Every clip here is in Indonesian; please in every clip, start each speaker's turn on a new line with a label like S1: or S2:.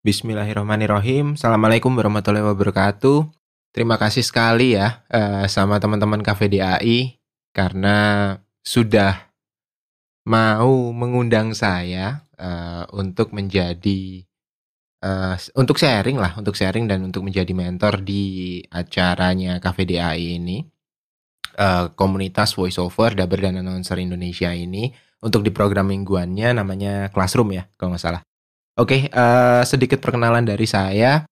S1: Bismillahirrahmanirrahim. Assalamualaikum warahmatullahi wabarakatuh. Terima kasih sekali ya uh, sama teman-teman KVDAI karena sudah mau mengundang saya uh, untuk menjadi uh, untuk sharing lah, untuk sharing dan untuk menjadi mentor di acaranya KVDAI ini. Uh, komunitas voiceover, daber dan announcer Indonesia ini untuk di program mingguannya namanya Classroom ya, kalau nggak salah. Oke, uh, sedikit perkenalan dari saya.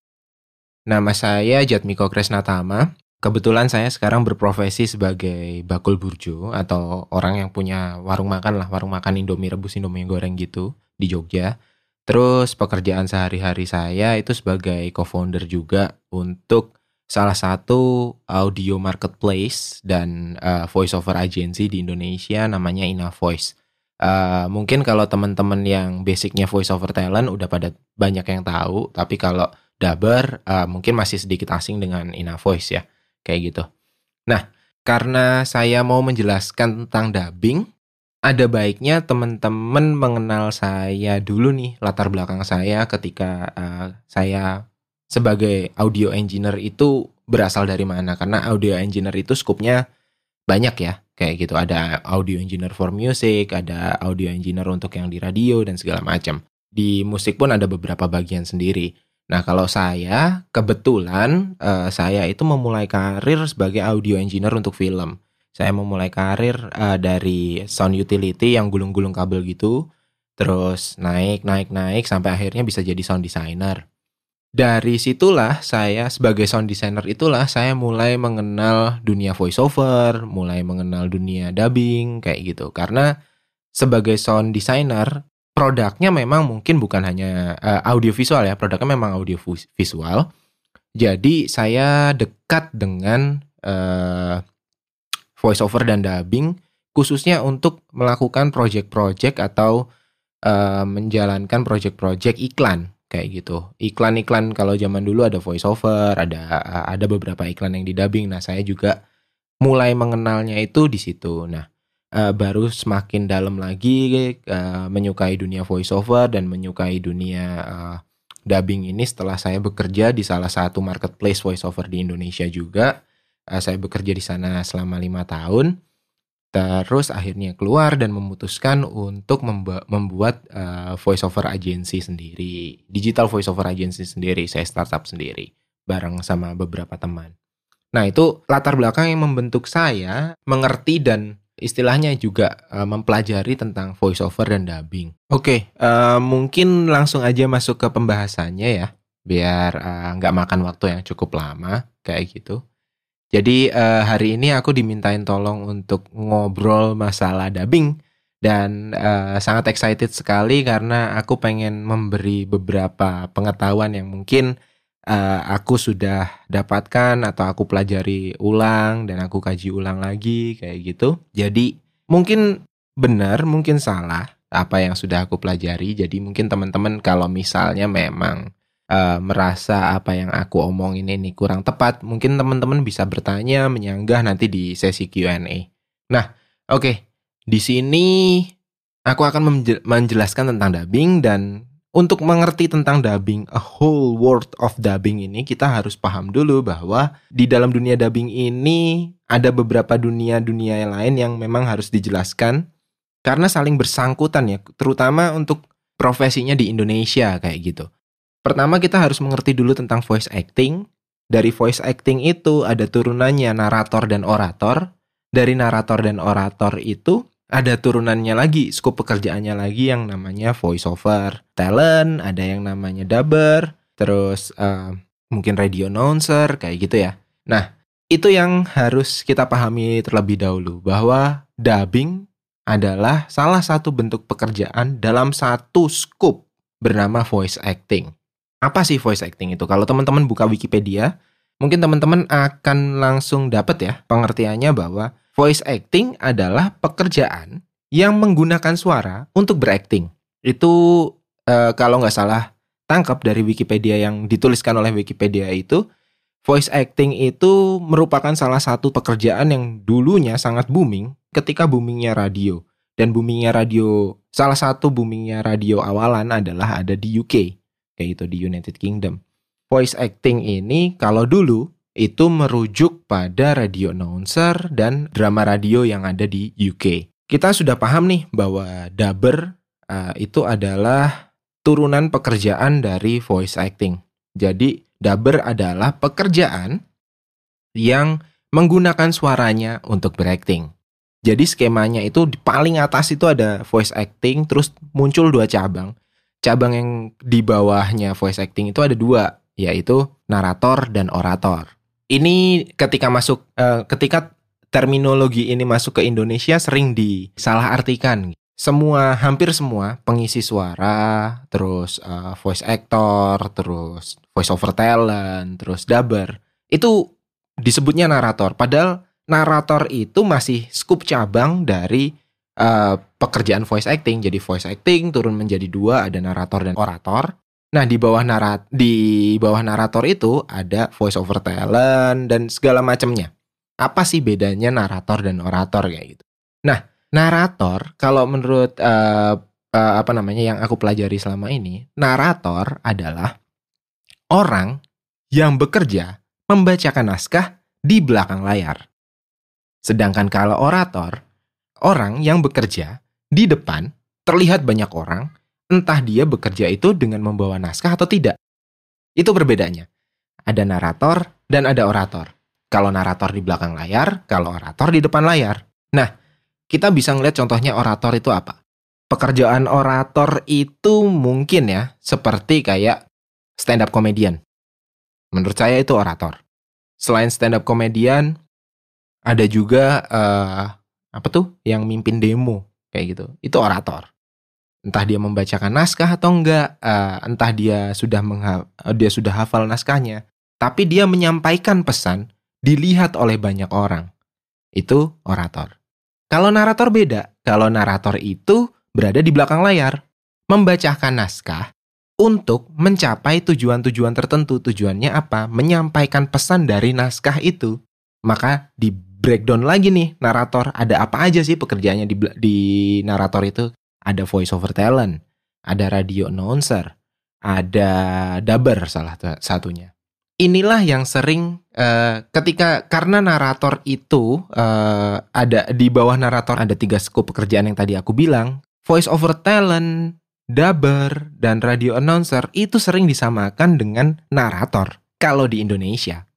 S1: Nama saya Jatmiko Kresnatama. Kebetulan saya sekarang berprofesi sebagai bakul burjo atau orang yang punya warung makan lah, warung makan Indomie rebus, Indomie goreng gitu di Jogja. Terus pekerjaan sehari-hari saya itu sebagai co-founder juga untuk salah satu audio marketplace dan uh, voice agency di Indonesia namanya Ina Voice. Uh, mungkin kalau teman-teman yang basicnya voice over talent udah pada banyak yang tahu, tapi kalau dubber uh, mungkin masih sedikit asing dengan Ina Voice ya, kayak gitu. Nah, karena saya mau menjelaskan tentang dubbing, ada baiknya teman-teman mengenal saya dulu nih latar belakang saya ketika uh, saya sebagai audio engineer itu berasal dari mana karena audio engineer itu skupnya banyak ya kayak gitu. Ada audio engineer for music ada audio engineer untuk yang di radio dan segala macam. Di musik pun ada beberapa bagian sendiri. Nah kalau saya kebetulan uh, saya itu memulai karir sebagai audio engineer untuk film. Saya memulai karir uh, dari sound utility yang gulung-gulung kabel gitu terus naik naik naik sampai akhirnya bisa jadi sound designer dari situlah saya sebagai sound designer itulah saya mulai mengenal dunia voiceover, mulai mengenal dunia dubbing kayak gitu. Karena sebagai sound designer produknya memang mungkin bukan hanya uh, audio visual ya, produknya memang audio visual. Jadi saya dekat dengan uh, voiceover dan dubbing khususnya untuk melakukan project-project atau uh, menjalankan project-project iklan kayak gitu. Iklan-iklan kalau zaman dulu ada voice over, ada ada beberapa iklan yang didubbing. Nah, saya juga mulai mengenalnya itu di situ. Nah, uh, baru semakin dalam lagi uh, menyukai dunia voice over dan menyukai dunia uh, dubbing ini setelah saya bekerja di salah satu marketplace voice over di Indonesia juga. Uh, saya bekerja di sana selama lima tahun Terus akhirnya keluar dan memutuskan untuk membuat uh, voice over agency sendiri, digital voice over agency sendiri, saya startup sendiri bareng sama beberapa teman. Nah, itu latar belakang yang membentuk saya mengerti dan istilahnya juga uh, mempelajari tentang voice over dan dubbing. Oke, okay, uh, mungkin langsung aja masuk ke pembahasannya ya, biar nggak uh, makan waktu yang cukup lama kayak gitu. Jadi uh, hari ini aku dimintain tolong untuk ngobrol masalah dubbing dan uh, sangat excited sekali karena aku pengen memberi beberapa pengetahuan yang mungkin uh, aku sudah dapatkan atau aku pelajari ulang dan aku kaji ulang lagi kayak gitu. Jadi mungkin benar, mungkin salah apa yang sudah aku pelajari. Jadi mungkin teman-teman kalau misalnya memang uh, merasa apa yang aku omongin ini kurang tepat, mungkin teman-teman bisa bertanya, menyanggah nanti di sesi Q&A. Nah, oke. Okay. Di sini aku akan menjelaskan tentang dubbing dan untuk mengerti tentang dubbing, a whole world of dubbing ini kita harus paham dulu bahwa di dalam dunia dubbing ini ada beberapa dunia-dunia lain yang memang harus dijelaskan karena saling bersangkutan ya, terutama untuk profesinya di Indonesia kayak gitu. Pertama kita harus mengerti dulu tentang voice acting. Dari voice acting itu ada turunannya narator dan orator. Dari narator dan orator itu ada turunannya lagi, skop pekerjaannya lagi yang namanya voice over talent, ada yang namanya dubber, terus uh, mungkin radio announcer kayak gitu ya. Nah, itu yang harus kita pahami terlebih dahulu bahwa dubbing adalah salah satu bentuk pekerjaan dalam satu scope bernama voice acting. Apa sih voice acting itu? Kalau teman-teman buka Wikipedia, mungkin teman-teman akan langsung dapat ya pengertiannya bahwa voice acting adalah pekerjaan yang menggunakan suara untuk berakting. Itu uh, kalau nggak salah tangkap dari Wikipedia yang dituliskan oleh Wikipedia itu, voice acting itu merupakan salah satu pekerjaan yang dulunya sangat booming ketika boomingnya radio. Dan boomingnya radio, salah satu boomingnya radio awalan adalah ada di UK kayak gitu di United Kingdom. Voice acting ini kalau dulu itu merujuk pada radio announcer dan drama radio yang ada di UK. Kita sudah paham nih bahwa dubber uh, itu adalah turunan pekerjaan dari voice acting. Jadi dubber adalah pekerjaan yang menggunakan suaranya untuk berakting. Jadi skemanya itu di paling atas itu ada voice acting, terus muncul dua cabang. Cabang yang di bawahnya voice acting itu ada dua, yaitu narator dan orator ini ketika masuk uh, ketika terminologi ini masuk ke Indonesia sering disalahartikan. Semua hampir semua pengisi suara, terus uh, voice actor, terus voice over talent, terus dubber itu disebutnya narator. Padahal narator itu masih skup cabang dari uh, pekerjaan voice acting. Jadi voice acting turun menjadi dua, ada narator dan orator. Nah, di bawah narat di bawah narator itu ada voice over talent dan segala macamnya. Apa sih bedanya narator dan orator kayak gitu? Nah, narator kalau menurut uh, uh, apa namanya yang aku pelajari selama ini, narator adalah orang yang bekerja membacakan naskah di belakang layar. Sedangkan kalau orator, orang yang bekerja di depan terlihat banyak orang entah dia bekerja itu dengan membawa naskah atau tidak. Itu berbedanya. Ada narator dan ada orator. Kalau narator di belakang layar, kalau orator di depan layar. Nah, kita bisa ngeliat contohnya orator itu apa. Pekerjaan orator itu mungkin ya, seperti kayak stand up comedian. Menurut saya itu orator. Selain stand up comedian, ada juga uh, apa tuh yang mimpin demo kayak gitu. Itu orator entah dia membacakan naskah atau enggak, uh, entah dia sudah mengha uh, dia sudah hafal naskahnya, tapi dia menyampaikan pesan dilihat oleh banyak orang. Itu orator. Kalau narator beda. Kalau narator itu berada di belakang layar, membacakan naskah untuk mencapai tujuan-tujuan tertentu. Tujuannya apa? Menyampaikan pesan dari naskah itu. Maka di breakdown lagi nih narator ada apa aja sih pekerjaannya di di narator itu ada voice over talent, ada radio announcer, ada dubber salah satunya. Inilah yang sering uh, ketika karena narator itu uh, ada di bawah narator ada tiga skop pekerjaan yang tadi aku bilang, voice over talent, dubber dan radio announcer itu sering disamakan dengan narator kalau di Indonesia.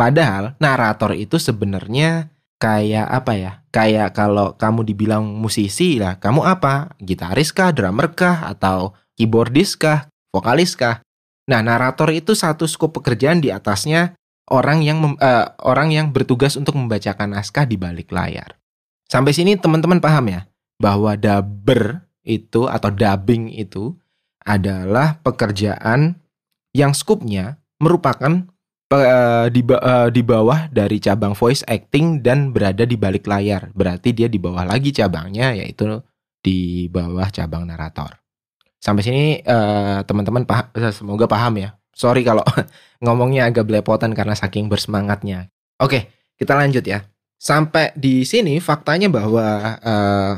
S1: Padahal narator itu sebenarnya kayak apa ya? Kayak kalau kamu dibilang musisi lah, kamu apa? Gitaris kah, drummer kah, atau keyboardis kah, vokalis kah? Nah, narator itu satu skop pekerjaan di atasnya orang yang mem, uh, orang yang bertugas untuk membacakan naskah di balik layar. Sampai sini teman-teman paham ya bahwa dubber itu atau dubbing itu adalah pekerjaan yang skupnya merupakan uh, di uh, di bawah dari cabang voice acting dan berada di balik layar. Berarti dia di bawah lagi cabangnya yaitu di bawah cabang narator. Sampai sini uh, teman-teman paham, semoga paham ya. Sorry kalau ngomongnya agak belepotan karena saking bersemangatnya. Oke, kita lanjut ya. Sampai di sini faktanya bahwa uh,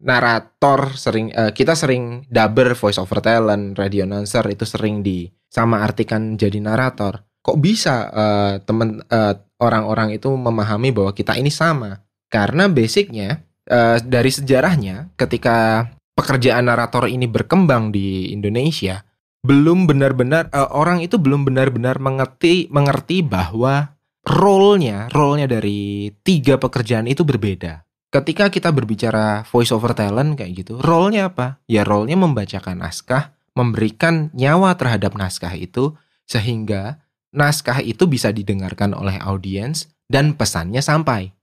S1: narator sering uh, kita sering dubber voice over talent, radio announcer itu sering di sama artikan jadi narator kok bisa uh, teman uh, orang-orang itu memahami bahwa kita ini sama? Karena basicnya uh, dari sejarahnya ketika pekerjaan narator ini berkembang di Indonesia, belum benar-benar uh, orang itu belum benar-benar mengerti mengerti bahwa role-nya, role-nya dari tiga pekerjaan itu berbeda. Ketika kita berbicara voice over talent kayak gitu, role-nya apa? Ya role-nya membacakan naskah, memberikan nyawa terhadap naskah itu sehingga naskah itu bisa didengarkan oleh audiens dan pesannya sampai.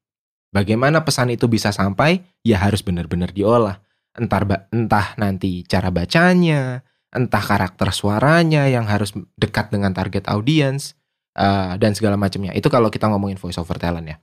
S1: Bagaimana pesan itu bisa sampai? Ya harus benar-benar diolah. Entar, entah nanti cara bacanya, entah karakter suaranya yang harus dekat dengan target audiens, uh, dan segala macamnya. Itu kalau kita ngomongin voice over talent ya.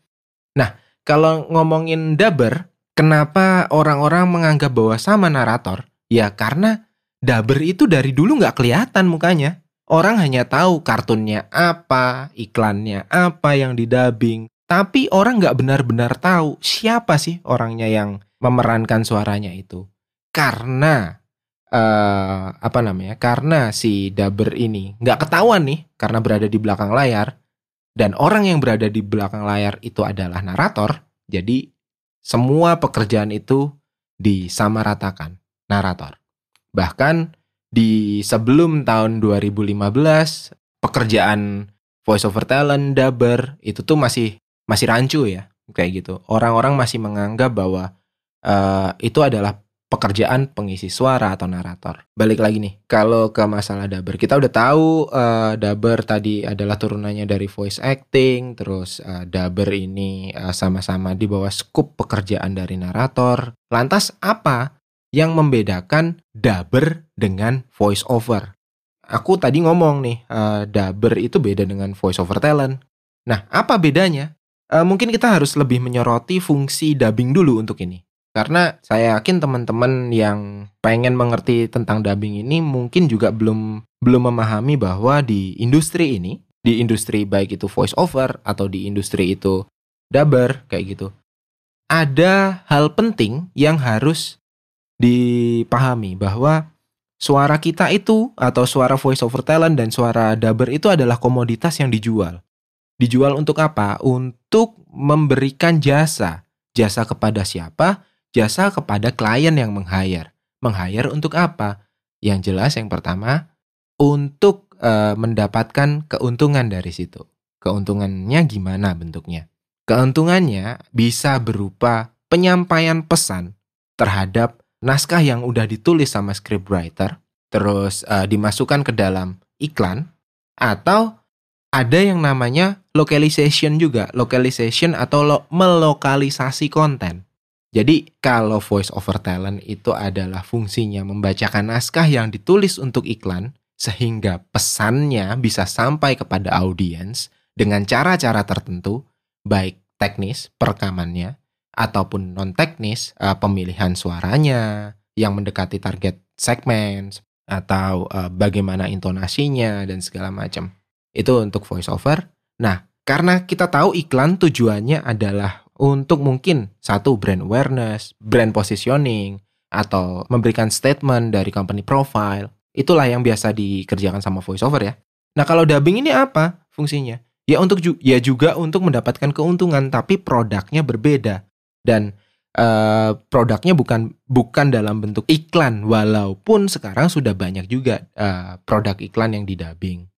S1: Nah, kalau ngomongin dubber, kenapa orang-orang menganggap bahwa sama narator? Ya karena dubber itu dari dulu nggak kelihatan mukanya. Orang hanya tahu kartunnya apa, iklannya apa yang didubbing. Tapi orang nggak benar-benar tahu siapa sih orangnya yang memerankan suaranya itu. Karena uh, apa namanya? Karena si daber ini nggak ketahuan nih karena berada di belakang layar dan orang yang berada di belakang layar itu adalah narator. Jadi semua pekerjaan itu disamaratakan narator. Bahkan di sebelum tahun 2015 pekerjaan voice over talent, dubber itu tuh masih masih rancu ya kayak gitu. Orang-orang masih menganggap bahwa uh, itu adalah pekerjaan pengisi suara atau narator. Balik lagi nih, kalau ke masalah dubber, kita udah tahu uh, dubber tadi adalah turunannya dari voice acting, terus uh, dubber ini uh, sama-sama di bawah skup pekerjaan dari narator. Lantas apa yang membedakan dubber dengan voice over? Aku tadi ngomong nih, uh, dubber itu beda dengan voice over talent. Nah, apa bedanya? Uh, mungkin kita harus lebih menyoroti fungsi dubbing dulu untuk ini. Karena saya yakin teman-teman yang pengen mengerti tentang dubbing ini mungkin juga belum belum memahami bahwa di industri ini, di industri baik itu voice over atau di industri itu dubber kayak gitu. Ada hal penting yang harus dipahami bahwa suara kita itu atau suara voice over talent dan suara dubber itu adalah komoditas yang dijual. Dijual untuk apa? Untuk memberikan jasa. Jasa kepada siapa? jasa kepada klien yang meng-hire. Untuk apa? Yang jelas yang pertama untuk e, mendapatkan keuntungan dari situ. Keuntungannya gimana bentuknya? Keuntungannya bisa berupa penyampaian pesan terhadap naskah yang udah ditulis sama scriptwriter, terus e, dimasukkan ke dalam iklan, atau ada yang namanya localization juga, localization atau lo melokalisasi konten. Jadi kalau voice over talent itu adalah fungsinya membacakan naskah yang ditulis untuk iklan sehingga pesannya bisa sampai kepada audiens dengan cara-cara tertentu, baik teknis perekamannya ataupun non teknis uh, pemilihan suaranya yang mendekati target segmen atau uh, bagaimana intonasinya dan segala macam. Itu untuk voice over. Nah, karena kita tahu iklan tujuannya adalah untuk mungkin satu brand awareness, brand positioning, atau memberikan statement dari company profile. Itulah yang biasa dikerjakan sama voiceover ya. Nah kalau dubbing ini apa fungsinya? Ya untuk ya juga untuk mendapatkan keuntungan, tapi produknya berbeda dan uh, produknya bukan bukan dalam bentuk iklan, walaupun sekarang sudah banyak juga uh, produk iklan yang didubbing.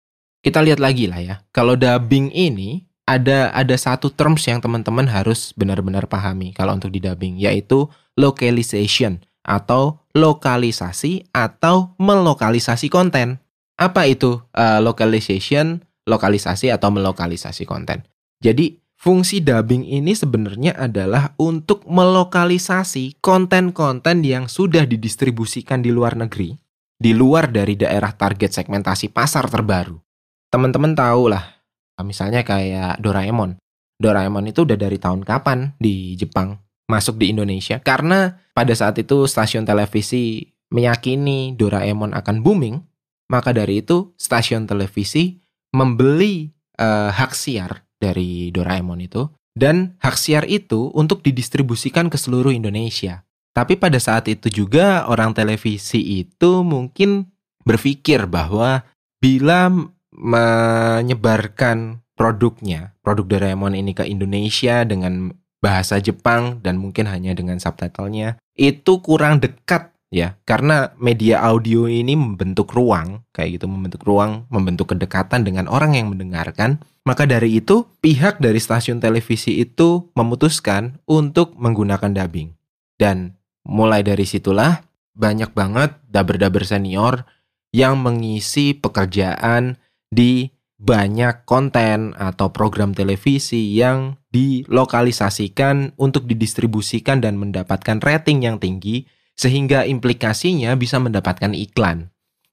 S1: Kita lihat lagi lah ya. Kalau dubbing ini ada ada satu terms yang teman-teman harus benar-benar pahami kalau untuk di dubbing yaitu localization atau lokalisasi atau melokalisasi konten. Apa itu uh, localization, lokalisasi atau melokalisasi konten? Jadi fungsi dubbing ini sebenarnya adalah untuk melokalisasi konten-konten yang sudah didistribusikan di luar negeri, di luar dari daerah target segmentasi pasar terbaru. Teman-teman tahu lah Misalnya kayak Doraemon. Doraemon itu udah dari tahun kapan di Jepang masuk di Indonesia karena pada saat itu stasiun televisi meyakini Doraemon akan booming, maka dari itu stasiun televisi membeli uh, hak siar dari Doraemon itu dan hak siar itu untuk didistribusikan ke seluruh Indonesia. Tapi pada saat itu juga orang televisi itu mungkin berpikir bahwa bila menyebarkan produknya, produk Doraemon ini ke Indonesia dengan bahasa Jepang dan mungkin hanya dengan subtitlenya, itu kurang dekat ya karena media audio ini membentuk ruang kayak gitu membentuk ruang membentuk kedekatan dengan orang yang mendengarkan maka dari itu pihak dari stasiun televisi itu memutuskan untuk menggunakan dubbing dan mulai dari situlah banyak banget daber-daber senior yang mengisi pekerjaan di banyak konten atau program televisi yang dilokalisasikan untuk didistribusikan dan mendapatkan rating yang tinggi sehingga implikasinya bisa mendapatkan iklan.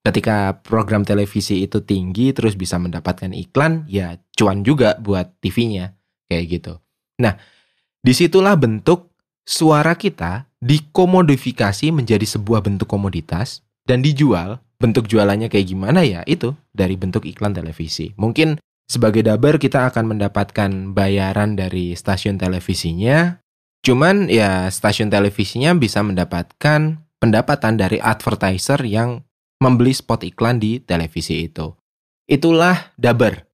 S1: Ketika program televisi itu tinggi terus bisa mendapatkan iklan, ya cuan juga buat TV-nya kayak gitu. Nah, di situlah bentuk suara kita dikomodifikasi menjadi sebuah bentuk komoditas dan dijual bentuk jualannya kayak gimana ya itu dari bentuk iklan televisi. Mungkin sebagai dabar kita akan mendapatkan bayaran dari stasiun televisinya. Cuman ya stasiun televisinya bisa mendapatkan pendapatan dari advertiser yang membeli spot iklan di televisi itu. Itulah daber.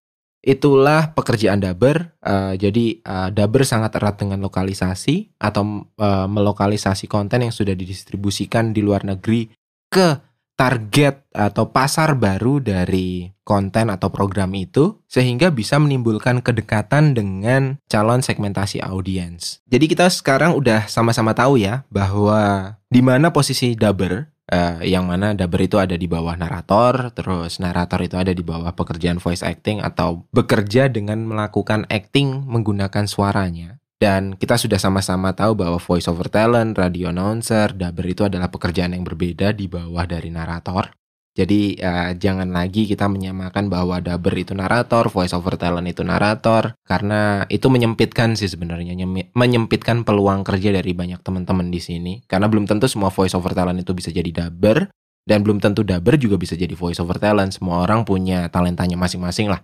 S1: Itulah pekerjaan daber. Uh, jadi uh, daber sangat erat dengan lokalisasi atau uh, melokalisasi konten yang sudah didistribusikan di luar negeri ke target atau pasar baru dari konten atau program itu sehingga bisa menimbulkan kedekatan dengan calon segmentasi audiens. Jadi kita sekarang udah sama-sama tahu ya bahwa di mana posisi dubber uh, yang mana dubber itu ada di bawah narator, terus narator itu ada di bawah pekerjaan voice acting atau bekerja dengan melakukan acting menggunakan suaranya. Dan kita sudah sama-sama tahu bahwa voice over talent, radio announcer, dubber itu adalah pekerjaan yang berbeda di bawah dari narator. Jadi uh, jangan lagi kita menyamakan bahwa dubber itu narator, voice over talent itu narator, karena itu menyempitkan sih sebenarnya, menyempitkan peluang kerja dari banyak teman-teman di sini. Karena belum tentu semua voice over talent itu bisa jadi dubber, dan belum tentu dubber juga bisa jadi voice over talent. Semua orang punya talentanya masing-masing lah.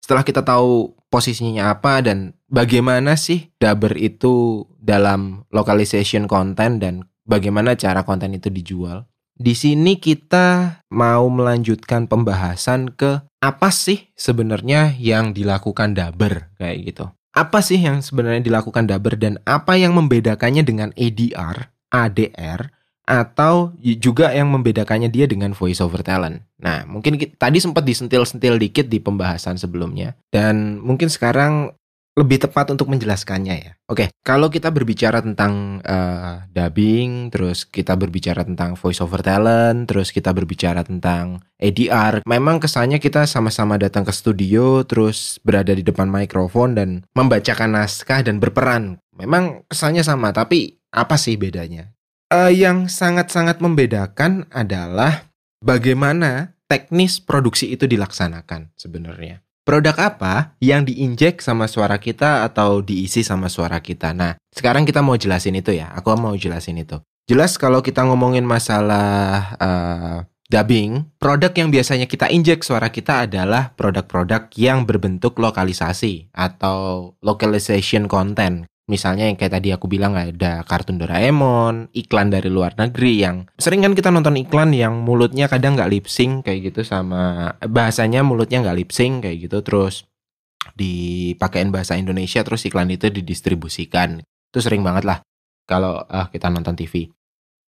S1: Setelah kita tahu posisinya apa dan bagaimana sih dubber itu dalam localization konten dan bagaimana cara konten itu dijual. Di sini kita mau melanjutkan pembahasan ke apa sih sebenarnya yang dilakukan dubber kayak gitu. Apa sih yang sebenarnya dilakukan dubber dan apa yang membedakannya dengan ADR, ADR, atau juga yang membedakannya dia dengan voice over talent. Nah, mungkin kita, tadi sempat disentil-sentil dikit di pembahasan sebelumnya dan mungkin sekarang lebih tepat untuk menjelaskannya ya. Oke, kalau kita berbicara tentang uh, dubbing, terus kita berbicara tentang voice over talent, terus kita berbicara tentang ADR, memang kesannya kita sama-sama datang ke studio, terus berada di depan mikrofon dan membacakan naskah dan berperan. Memang kesannya sama, tapi apa sih bedanya? uh, yang sangat-sangat membedakan adalah bagaimana teknis produksi itu dilaksanakan sebenarnya. Produk apa yang diinjek sama suara kita atau diisi sama suara kita? Nah, sekarang kita mau jelasin itu ya. Aku mau jelasin itu. Jelas kalau kita ngomongin masalah uh, dubbing, produk yang biasanya kita injek suara kita adalah produk-produk yang berbentuk lokalisasi atau localization content. Misalnya yang kayak tadi aku bilang ada kartun Doraemon, iklan dari luar negeri yang sering kan kita nonton iklan yang mulutnya kadang nggak lip sync kayak gitu sama bahasanya mulutnya nggak lip sync kayak gitu terus dipakein bahasa Indonesia terus iklan itu didistribusikan. Itu sering banget lah kalau uh, kita nonton TV.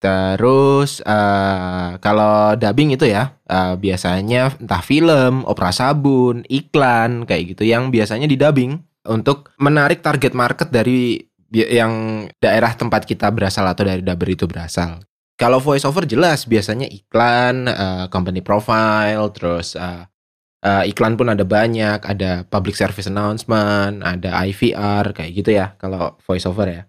S1: Terus uh, kalau dubbing itu ya uh, biasanya entah film, opera sabun, iklan kayak gitu yang biasanya di dubbing untuk menarik target market dari yang daerah tempat kita berasal atau dari dubber itu berasal. Kalau voice over jelas biasanya iklan, uh, company profile, terus uh, uh, iklan pun ada banyak, ada public service announcement, ada IVR kayak gitu ya kalau voice over ya.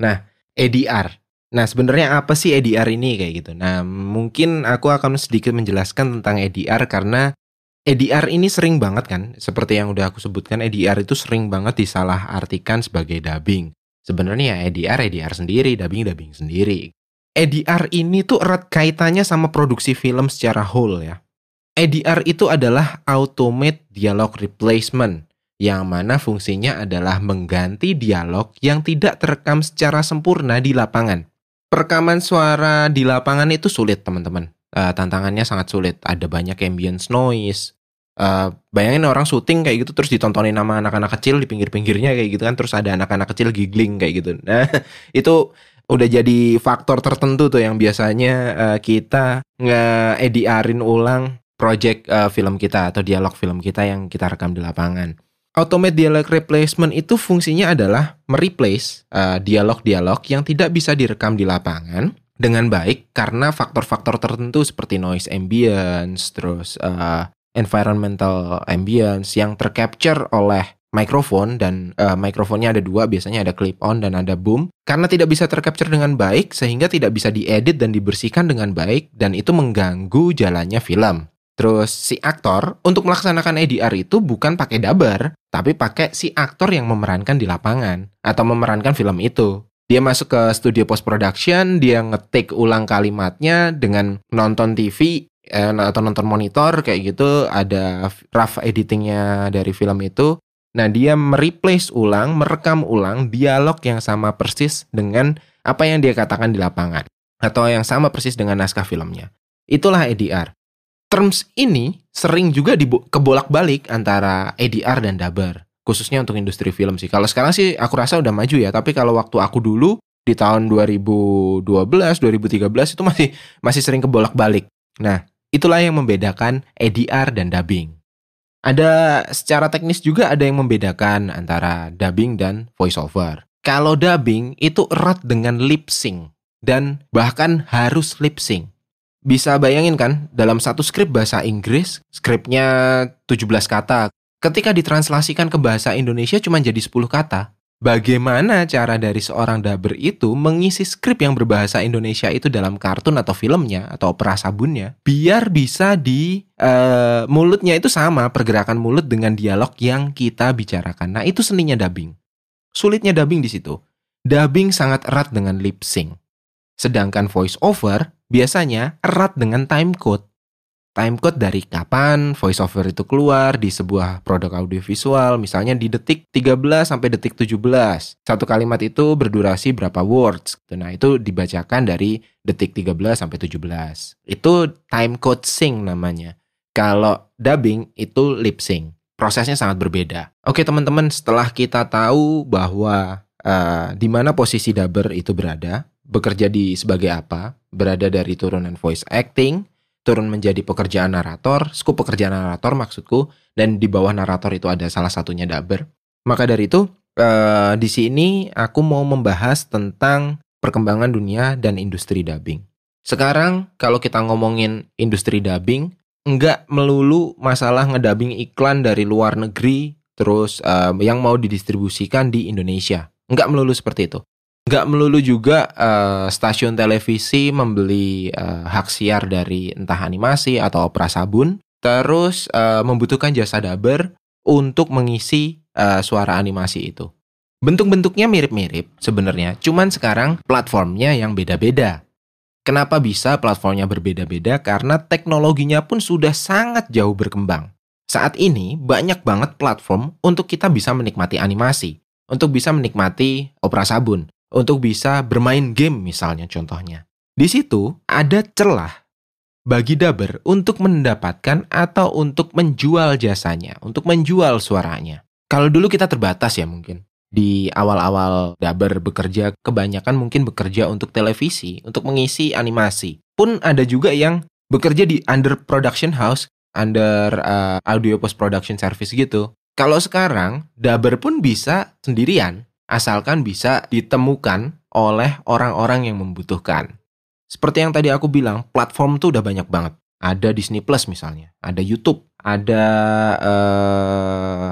S1: Nah, ADR. Nah, sebenarnya apa sih ADR ini kayak gitu? Nah, mungkin aku akan sedikit menjelaskan tentang ADR karena EDR ini sering banget kan, seperti yang udah aku sebutkan, EDR itu sering banget disalahartikan sebagai dubbing. Sebenarnya ya EDR, EDR sendiri, dubbing, dubbing sendiri. EDR ini tuh erat kaitannya sama produksi film secara whole ya. EDR itu adalah Automate Dialog Replacement, yang mana fungsinya adalah mengganti dialog yang tidak terekam secara sempurna di lapangan. Perekaman suara di lapangan itu sulit teman-teman uh, tantangannya sangat sulit. Ada banyak ambience noise. Uh, bayangin orang syuting kayak gitu terus ditontonin sama anak-anak kecil di pinggir-pinggirnya kayak gitu kan terus ada anak-anak kecil giggling kayak gitu. Nah, itu udah jadi faktor tertentu tuh yang biasanya uh, kita nge-ediarin ulang project uh, film kita atau dialog film kita yang kita rekam di lapangan. Automate dialog replacement itu fungsinya adalah mereplace dialog-dialog uh, yang tidak bisa direkam di lapangan dengan baik karena faktor-faktor tertentu seperti noise ambience, terus uh, environmental ambience yang tercapture oleh mikrofon dan uh, mikrofonnya ada dua biasanya ada clip on dan ada boom karena tidak bisa tercapture dengan baik sehingga tidak bisa diedit dan dibersihkan dengan baik dan itu mengganggu jalannya film. Terus si aktor untuk melaksanakan ADR itu bukan pakai dubber, tapi pakai si aktor yang memerankan di lapangan atau memerankan film itu. Dia masuk ke studio post production, dia ngetik ulang kalimatnya dengan nonton TV eh, atau nonton monitor kayak gitu, ada rough editingnya dari film itu. Nah, dia mereplace ulang, merekam ulang dialog yang sama persis dengan apa yang dia katakan di lapangan. atau yang sama persis dengan naskah filmnya. Itulah ADR. Terms ini sering juga kebolak-balik antara ADR dan dubber, khususnya untuk industri film sih. Kalau sekarang sih aku rasa udah maju ya, tapi kalau waktu aku dulu di tahun 2012, 2013 itu masih masih sering kebolak-balik. Nah, itulah yang membedakan ADR dan dubbing. Ada secara teknis juga ada yang membedakan antara dubbing dan voiceover. Kalau dubbing itu erat dengan lip sync dan bahkan harus lip sync. Bisa bayangin kan, dalam satu skrip bahasa Inggris, skripnya 17 kata. Ketika ditranslasikan ke bahasa Indonesia cuma jadi 10 kata. Bagaimana cara dari seorang dubber itu mengisi skrip yang berbahasa Indonesia itu dalam kartun atau filmnya atau opera sabunnya biar bisa di uh, mulutnya itu sama pergerakan mulut dengan dialog yang kita bicarakan. Nah, itu seninya dubbing. Sulitnya dubbing di situ. Dubbing sangat erat dengan lip sync. Sedangkan voice over biasanya erat dengan time code timecode dari kapan voiceover itu keluar di sebuah produk audiovisual, misalnya di detik 13 sampai detik 17. Satu kalimat itu berdurasi berapa words. Nah, itu dibacakan dari detik 13 sampai 17. Itu timecode sync namanya. Kalau dubbing itu lip sync. Prosesnya sangat berbeda. Oke, teman-teman, setelah kita tahu bahwa uh, di mana posisi dubber itu berada, bekerja di sebagai apa, berada dari turunan voice acting, turun menjadi pekerjaan narator, skup pekerjaan narator maksudku, dan di bawah narator itu ada salah satunya dubber. Maka dari itu, eh, di sini aku mau membahas tentang perkembangan dunia dan industri dubbing. Sekarang kalau kita ngomongin industri dubbing, nggak melulu masalah ngedubbing iklan dari luar negeri, terus eh, yang mau didistribusikan di Indonesia. Nggak melulu seperti itu nggak melulu juga uh, stasiun televisi membeli uh, hak siar dari entah animasi atau opera sabun, terus uh, membutuhkan jasa dubber untuk mengisi uh, suara animasi itu. Bentuk-bentuknya mirip-mirip sebenarnya, cuman sekarang platformnya yang beda-beda. Kenapa bisa platformnya berbeda-beda? Karena teknologinya pun sudah sangat jauh berkembang. Saat ini banyak banget platform untuk kita bisa menikmati animasi, untuk bisa menikmati opera sabun, untuk bisa bermain game misalnya contohnya. Di situ ada celah bagi dubber untuk mendapatkan atau untuk menjual jasanya, untuk menjual suaranya. Kalau dulu kita terbatas ya mungkin. Di awal-awal dubber bekerja, kebanyakan mungkin bekerja untuk televisi, untuk mengisi animasi. Pun ada juga yang bekerja di under production house, under uh, audio post production service gitu. Kalau sekarang, dubber pun bisa sendirian asalkan bisa ditemukan oleh orang-orang yang membutuhkan. Seperti yang tadi aku bilang, platform tuh udah banyak banget. Ada Disney Plus misalnya, ada YouTube, ada uh,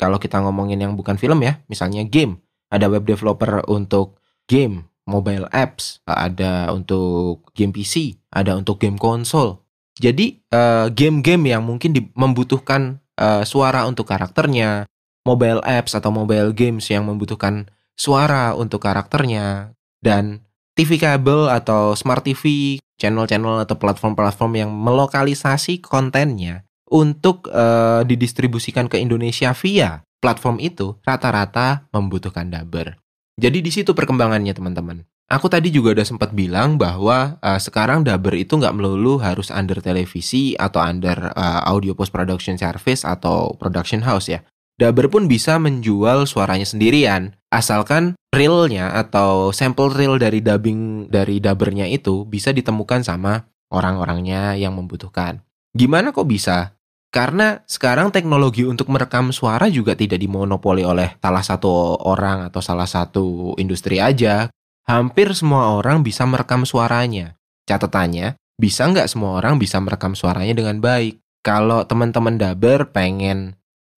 S1: kalau kita ngomongin yang bukan film ya, misalnya game, ada web developer untuk game, mobile apps, ada untuk game PC, ada untuk game konsol. Jadi uh, game-game yang mungkin membutuhkan uh, suara untuk karakternya, mobile apps atau mobile games yang membutuhkan suara untuk karakternya dan TV kabel atau smart TV, channel-channel atau platform-platform yang melokalisasi kontennya untuk uh, didistribusikan ke Indonesia via platform itu rata-rata membutuhkan dubber. Jadi di situ perkembangannya teman-teman. Aku tadi juga udah sempat bilang bahwa uh, sekarang dubber itu nggak melulu harus under televisi atau under uh, audio post production service atau production house ya. Dubber pun bisa menjual suaranya sendirian, asalkan realnya atau sampel real dari dubbing dari dubbernya itu bisa ditemukan sama orang-orangnya yang membutuhkan. Gimana kok bisa? Karena sekarang teknologi untuk merekam suara juga tidak dimonopoli oleh salah satu orang atau salah satu industri aja. Hampir semua orang bisa merekam suaranya. Catatannya, bisa nggak semua orang bisa merekam suaranya dengan baik? Kalau teman-teman dubber pengen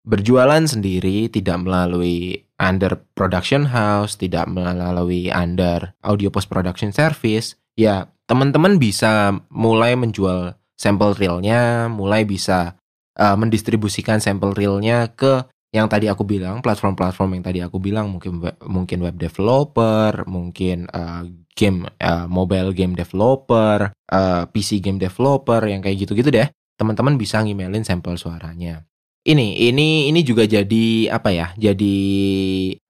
S1: berjualan sendiri tidak melalui under production house, tidak melalui under audio post production service, ya teman-teman bisa mulai menjual sampel realnya, mulai bisa uh, mendistribusikan sampel realnya ke yang tadi aku bilang platform-platform yang tadi aku bilang mungkin mungkin web developer, mungkin uh, game uh, mobile game developer, uh, PC game developer yang kayak gitu-gitu deh. Teman-teman bisa ngimelin sampel suaranya ini ini ini juga jadi apa ya jadi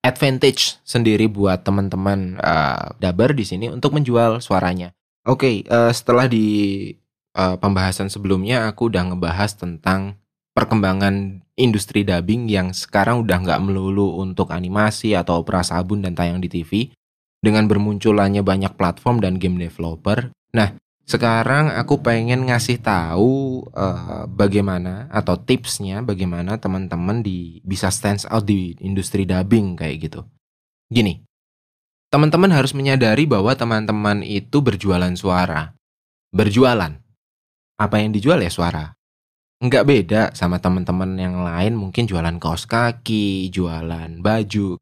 S1: advantage sendiri buat teman-teman uh, dubber di sini untuk menjual suaranya Oke, uh, setelah di uh, pembahasan sebelumnya aku udah ngebahas tentang perkembangan industri dubbing yang sekarang udah nggak melulu untuk animasi atau opera sabun dan tayang di TV dengan bermunculannya banyak platform dan game developer. Nah, sekarang aku pengen ngasih tahu uh, bagaimana atau tipsnya bagaimana teman-teman di bisa stand out di industri dubbing kayak gitu. Gini, teman-teman harus menyadari bahwa teman-teman itu berjualan suara. Berjualan. Apa yang dijual ya suara nggak beda sama teman-teman yang lain mungkin jualan kaos kaki, jualan baju.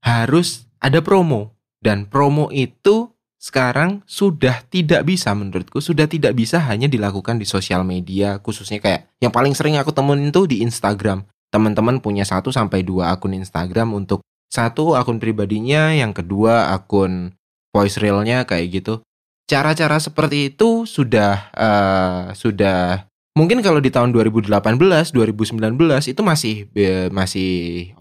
S1: Harus ada promo dan promo itu sekarang sudah tidak bisa menurutku sudah tidak bisa hanya dilakukan di sosial media khususnya kayak yang paling sering aku temuin itu di Instagram. Teman-teman punya satu sampai dua akun Instagram untuk satu akun pribadinya, yang kedua akun voice realnya kayak gitu. Cara-cara seperti itu sudah uh, sudah Mungkin kalau di tahun 2018, 2019 itu masih masih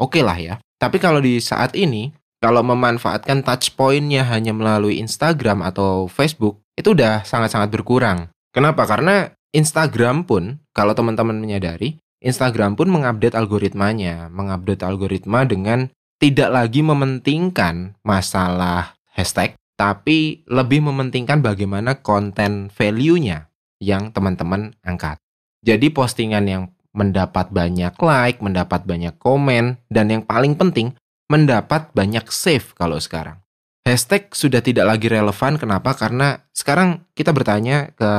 S1: oke okay lah ya. Tapi kalau di saat ini, kalau memanfaatkan touch pointnya hanya melalui Instagram atau Facebook, itu udah sangat-sangat berkurang. Kenapa? Karena Instagram pun, kalau teman-teman menyadari, Instagram pun mengupdate algoritmanya, mengupdate algoritma dengan tidak lagi mementingkan masalah hashtag, tapi lebih mementingkan bagaimana konten value-nya yang teman-teman angkat. Jadi postingan yang mendapat banyak like, mendapat banyak komen, dan yang paling penting, mendapat banyak save kalau sekarang. Hashtag sudah tidak lagi relevan, kenapa? Karena sekarang kita bertanya ke,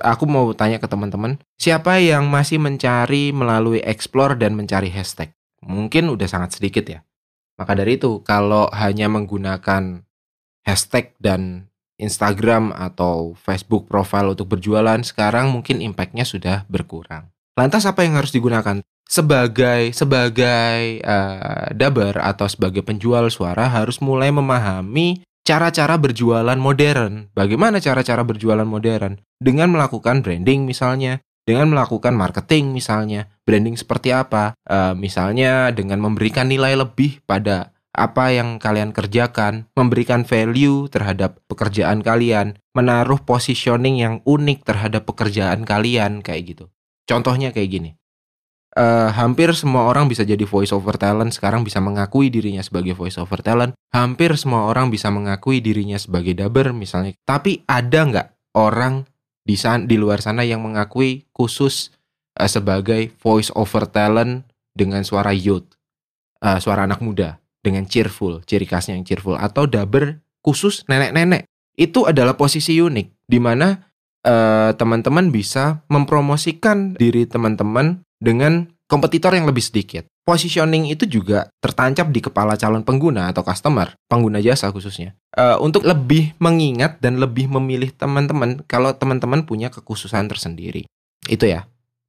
S1: aku mau tanya ke teman-teman, siapa yang masih mencari melalui explore dan mencari hashtag? Mungkin udah sangat sedikit ya. Maka dari itu, kalau hanya menggunakan hashtag dan Instagram atau Facebook profile untuk berjualan sekarang mungkin impactnya sudah berkurang. Lantas apa yang harus digunakan? Sebagai sebagai uh, dubber atau sebagai penjual suara harus mulai memahami cara-cara berjualan modern. Bagaimana cara-cara berjualan modern? Dengan melakukan branding misalnya, dengan melakukan marketing misalnya. Branding seperti apa? Uh, misalnya dengan memberikan nilai lebih pada apa yang kalian kerjakan, memberikan value terhadap pekerjaan kalian, menaruh positioning yang unik terhadap pekerjaan kalian kayak gitu. Contohnya kayak gini. Uh, hampir semua orang bisa jadi voice over talent sekarang bisa mengakui dirinya sebagai voice over talent. Hampir semua orang bisa mengakui dirinya sebagai dubber misalnya. Tapi ada nggak orang di sana, di luar sana yang mengakui khusus uh, sebagai voice over talent dengan suara youth, uh, suara anak muda? dengan cheerful, ciri khasnya yang cheerful atau daber khusus nenek-nenek. Itu adalah posisi unik di mana uh, teman-teman bisa mempromosikan diri teman-teman dengan kompetitor yang lebih sedikit. Positioning itu juga tertancap di kepala calon pengguna atau customer, pengguna jasa khususnya. Uh, untuk lebih mengingat dan lebih memilih teman-teman kalau teman-teman punya kekhususan tersendiri. Itu ya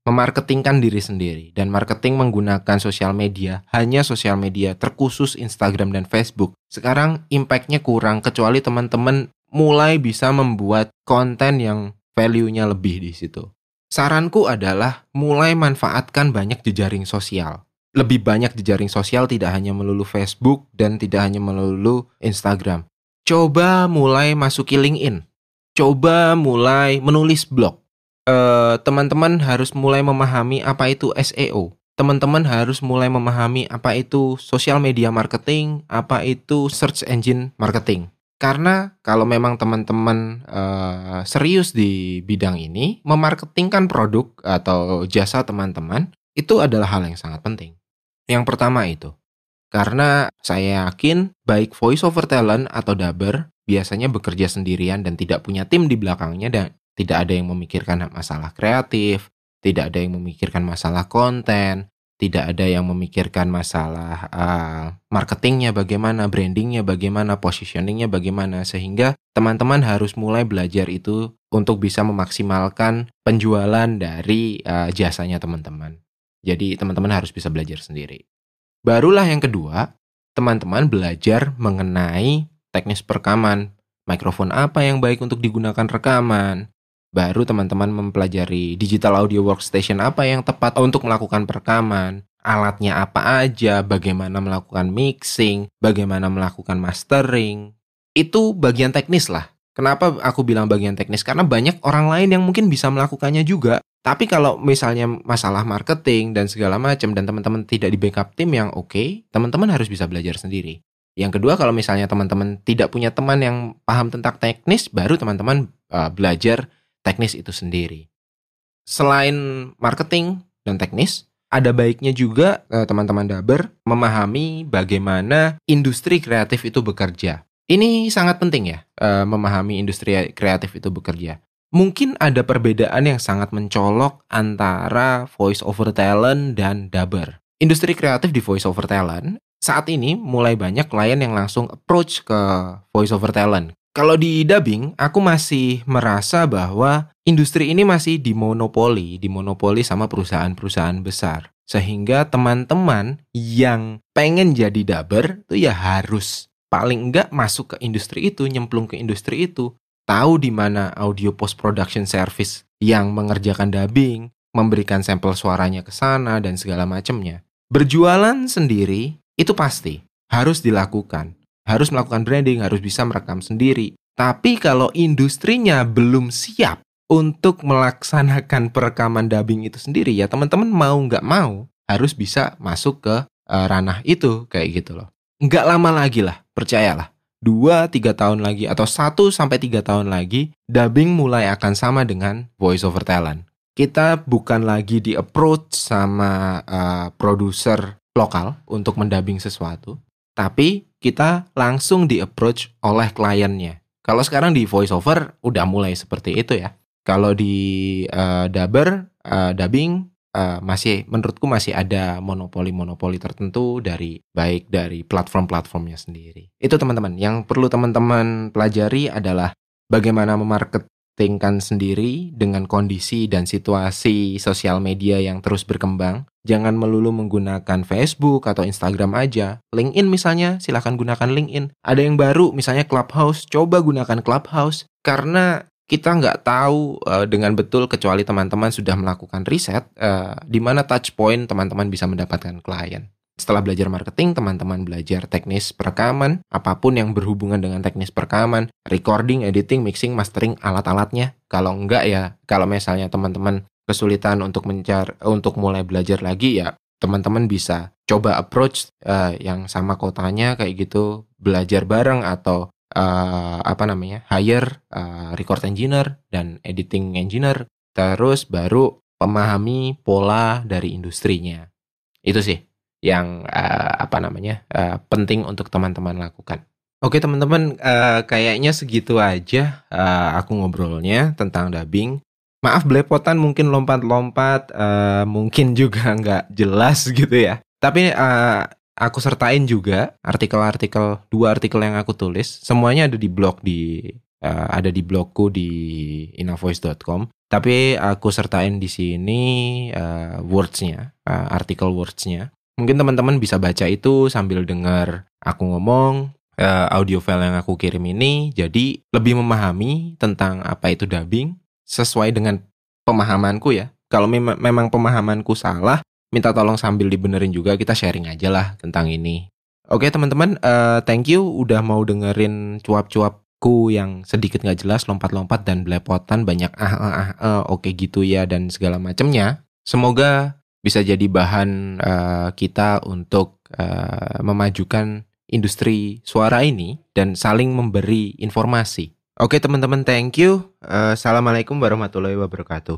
S1: memarketingkan diri sendiri dan marketing menggunakan sosial media hanya sosial media terkhusus Instagram dan Facebook sekarang impactnya kurang kecuali teman-teman mulai bisa membuat konten yang value-nya lebih di situ. Saranku adalah mulai manfaatkan banyak jejaring sosial. Lebih banyak jejaring sosial tidak hanya melulu Facebook dan tidak hanya melulu Instagram. Coba mulai masuki LinkedIn. Coba mulai menulis blog Eh, teman-teman harus mulai memahami apa itu SEO. Teman-teman harus mulai memahami apa itu social media marketing, apa itu search engine marketing. Karena kalau memang teman-teman uh, serius di bidang ini, memarketingkan produk atau jasa teman-teman itu adalah hal yang sangat penting. Yang pertama itu, karena saya yakin baik voice over talent atau dubber biasanya bekerja sendirian dan tidak punya tim di belakangnya dan tidak ada yang memikirkan masalah kreatif, tidak ada yang memikirkan masalah konten, tidak ada yang memikirkan masalah uh, marketingnya bagaimana, brandingnya bagaimana, positioningnya bagaimana, sehingga teman-teman harus mulai belajar itu untuk bisa memaksimalkan penjualan dari uh, jasanya teman-teman. Jadi teman-teman harus bisa belajar sendiri. Barulah yang kedua, teman-teman belajar mengenai teknis perekaman. Mikrofon apa yang baik untuk digunakan rekaman, baru teman-teman mempelajari digital audio workstation apa yang tepat untuk melakukan perekaman, alatnya apa aja, bagaimana melakukan mixing, bagaimana melakukan mastering. Itu bagian teknis lah. Kenapa aku bilang bagian teknis? Karena banyak orang lain yang mungkin bisa melakukannya juga. Tapi kalau misalnya masalah marketing dan segala macam dan teman-teman tidak di backup tim yang oke, okay, teman-teman harus bisa belajar sendiri. Yang kedua, kalau misalnya teman-teman tidak punya teman yang paham tentang teknis, baru teman-teman uh, belajar teknis itu sendiri. Selain marketing dan teknis, ada baiknya juga uh, teman-teman daber memahami bagaimana industri kreatif itu bekerja. Ini sangat penting ya, uh, memahami industri kreatif itu bekerja. Mungkin ada perbedaan yang sangat mencolok antara voice over talent dan dubber. Industri kreatif di voice over talent saat ini mulai banyak klien yang langsung approach ke voice over talent. Kalau di dubbing, aku masih merasa bahwa industri ini masih dimonopoli, dimonopoli sama perusahaan-perusahaan besar. Sehingga teman-teman yang pengen jadi dubber itu ya harus paling enggak masuk ke industri itu, nyemplung ke industri itu, tahu di mana audio post production service yang mengerjakan dubbing, memberikan sampel suaranya ke sana dan segala macamnya. Berjualan sendiri itu pasti harus dilakukan. Harus melakukan branding, harus bisa merekam sendiri. Tapi kalau industrinya belum siap untuk melaksanakan perekaman dubbing itu sendiri, ya teman-teman mau nggak mau harus bisa masuk ke uh, ranah itu kayak gitu loh nggak lama lagi lah, percayalah. Dua, tiga tahun lagi atau satu sampai tiga tahun lagi, dubbing mulai akan sama dengan voice over talent. Kita bukan lagi di approach sama uh, produser lokal untuk mendubbing sesuatu, tapi kita langsung di approach oleh kliennya. Kalau sekarang di voice over udah mulai seperti itu ya. Kalau di uh, dubber, uh, dubbing uh, masih menurutku masih ada monopoli-monopoli tertentu dari baik dari platform-platformnya sendiri. Itu teman-teman. Yang perlu teman-teman pelajari adalah bagaimana memarketingkan sendiri dengan kondisi dan situasi sosial media yang terus berkembang. Jangan melulu menggunakan Facebook atau Instagram aja. LinkedIn misalnya, silahkan gunakan LinkedIn. Ada yang baru, misalnya Clubhouse, coba gunakan Clubhouse. Karena kita nggak tahu uh, dengan betul kecuali teman-teman sudah melakukan riset uh, di mana touch point teman-teman bisa mendapatkan klien. Setelah belajar marketing, teman-teman belajar teknis perekaman, apa pun yang berhubungan dengan teknis perekaman, recording, editing, mixing, mastering, alat-alatnya. Kalau enggak ya, kalau misalnya teman-teman kesulitan untuk mencari untuk mulai belajar lagi ya teman-teman bisa coba approach uh, yang sama kotanya kayak gitu belajar bareng atau uh, apa namanya hire uh, record engineer dan editing engineer. Terus baru memahami pola dari industrinya. Itu sih yang uh, apa namanya uh, penting untuk teman-teman lakukan. Oke teman-teman uh, kayaknya segitu aja uh, aku ngobrolnya tentang dubbing. Maaf belepotan mungkin lompat-lompat uh, mungkin juga nggak jelas gitu ya. Tapi uh, aku sertain juga artikel-artikel dua artikel yang aku tulis. Semuanya ada di blog di uh, ada di blogku di inavoice.com tapi aku sertain di sini uh, wordsnya uh, artikel wordsnya mungkin teman-teman bisa baca itu sambil dengar aku ngomong uh, audio file yang aku kirim ini jadi lebih memahami tentang apa itu dubbing sesuai dengan pemahamanku ya kalau mem memang pemahamanku salah minta tolong sambil dibenerin juga kita sharing aja lah tentang ini. Oke teman-teman, uh, thank you udah mau dengerin cuap-cuapku yang sedikit nggak jelas, lompat-lompat dan belepotan banyak ah ah ah, ah oke gitu ya dan segala macamnya. Semoga bisa jadi bahan uh, kita untuk uh, memajukan industri suara ini dan saling memberi informasi. Oke teman-teman, thank you. Uh, Assalamualaikum warahmatullahi wabarakatuh.